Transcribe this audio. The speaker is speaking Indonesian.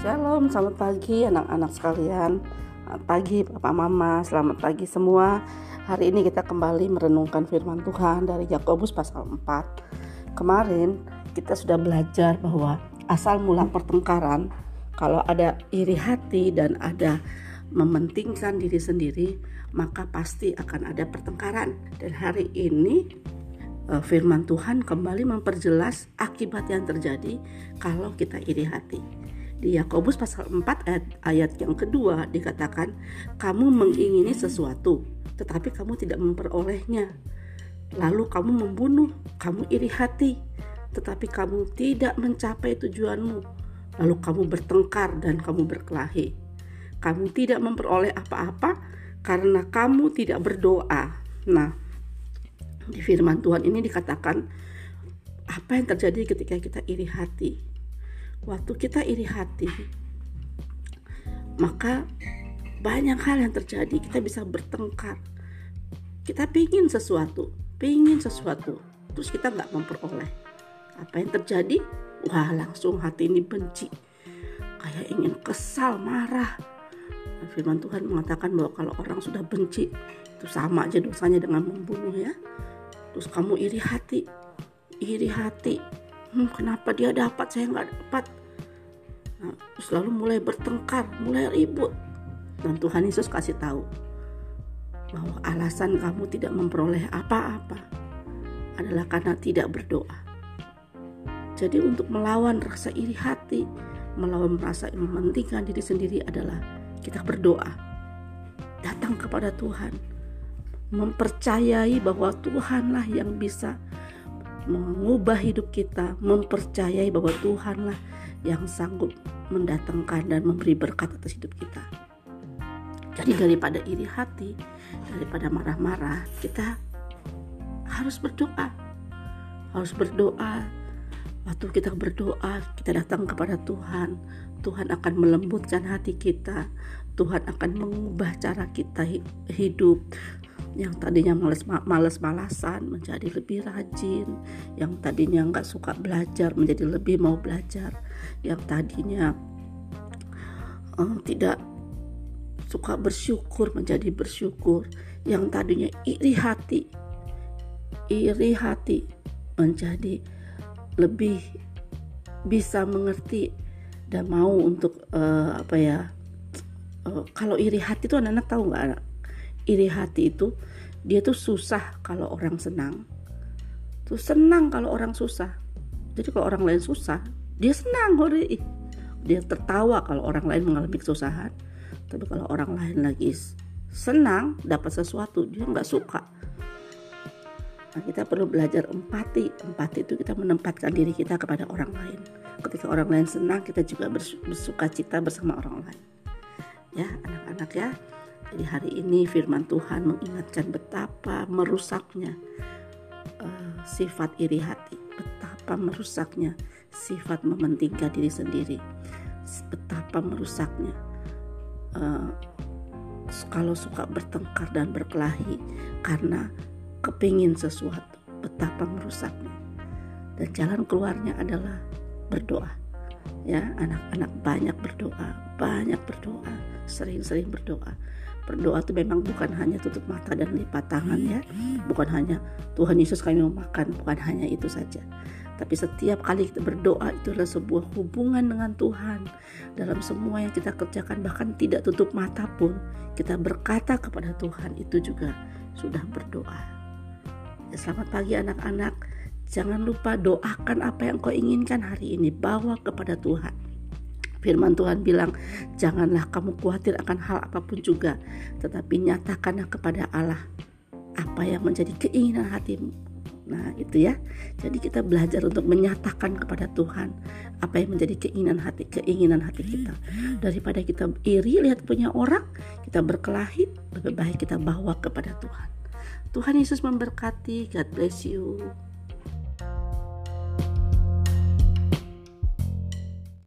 Shalom, selamat pagi anak-anak sekalian. Pagi Bapak Mama, selamat pagi semua. Hari ini kita kembali merenungkan firman Tuhan dari Yakobus pasal 4 Kemarin kita sudah belajar bahwa asal mula pertengkaran Kalau ada iri hati dan ada mementingkan diri sendiri Maka pasti akan ada pertengkaran. Dan hari ini eh, firman Tuhan kembali memperjelas akibat yang terjadi kalau kita iri hati. Di Yakobus pasal 4 ayat, ayat yang kedua dikatakan, kamu mengingini sesuatu, tetapi kamu tidak memperolehnya. Lalu kamu membunuh, kamu iri hati, tetapi kamu tidak mencapai tujuanmu. Lalu kamu bertengkar dan kamu berkelahi. Kamu tidak memperoleh apa-apa karena kamu tidak berdoa. Nah, di firman Tuhan ini dikatakan apa yang terjadi ketika kita iri hati waktu kita iri hati maka banyak hal yang terjadi. Kita bisa bertengkar. Kita pingin sesuatu pingin sesuatu terus kita nggak memperoleh. Apa yang terjadi? Wah langsung hati ini benci. Kayak ingin kesal marah. Firman Tuhan mengatakan bahwa kalau orang sudah benci itu sama aja dosanya dengan membunuh ya. Terus kamu iri hati iri hati hmm, kenapa dia dapat? Saya nggak dapat. Nah, terus lalu mulai bertengkar mulai ribut. Dan Tuhan Yesus kasih tahu bahwa alasan kamu tidak memperoleh apa-apa adalah karena tidak berdoa. Jadi untuk melawan rasa iri hati melawan rasa mementingkan diri sendiri adalah kita berdoa. Datang kepada Tuhan. Mempercayai bahwa Tuhanlah yang bisa mengubah hidup kita, mempercayai bahwa Tuhanlah yang sanggup mendatangkan dan memberi berkat atas hidup kita. Jadi daripada iri hati, daripada marah-marah, kita harus berdoa. Harus berdoa. Waktu kita berdoa, kita datang kepada Tuhan. Tuhan akan melembutkan hati kita. Tuhan akan mengubah cara kita hidup yang tadinya males males malasan menjadi lebih rajin. Yang tadinya nggak suka belajar menjadi lebih mau belajar. Yang tadinya uh, tidak suka bersyukur menjadi bersyukur. Yang tadinya iri hati iri hati menjadi lebih bisa mengerti dan mau untuk uh, apa ya uh, kalau iri hati itu anak-anak tahu nggak iri hati itu dia tuh susah kalau orang senang. Tuh senang kalau orang susah. Jadi kalau orang lain susah dia senang hori dia tertawa kalau orang lain mengalami kesusahan. Tapi kalau orang lain lagi senang dapat sesuatu dia nggak suka. Nah kita perlu belajar empati. Empati itu kita menempatkan diri kita kepada orang lain. Ketika orang lain senang kita juga bersuka cita bersama orang lain. Ya anak-anak ya jadi hari ini firman Tuhan mengingatkan betapa merusaknya uh, sifat iri hati, betapa merusaknya sifat mementingkan diri sendiri, betapa merusaknya uh, kalau suka bertengkar dan berkelahi karena kepingin sesuatu, betapa merusaknya. Dan jalan keluarnya adalah berdoa. Ya, anak-anak banyak berdoa, banyak berdoa, sering-sering berdoa berdoa itu memang bukan hanya tutup mata dan lipat tangan ya. Bukan hanya Tuhan Yesus kami mau makan. Bukan hanya itu saja. Tapi setiap kali kita berdoa itu adalah sebuah hubungan dengan Tuhan. Dalam semua yang kita kerjakan bahkan tidak tutup mata pun kita berkata kepada Tuhan itu juga sudah berdoa. Ya, selamat pagi anak-anak. Jangan lupa doakan apa yang kau inginkan hari ini. Bawa kepada Tuhan Firman Tuhan bilang, "Janganlah kamu khawatir akan hal apa pun juga, tetapi nyatakanlah kepada Allah apa yang menjadi keinginan hatimu." Nah, itu ya. Jadi kita belajar untuk menyatakan kepada Tuhan apa yang menjadi keinginan hati, keinginan hati kita. Daripada kita iri lihat punya orang, kita berkelahi, lebih baik kita bawa kepada Tuhan. Tuhan Yesus memberkati. God bless you.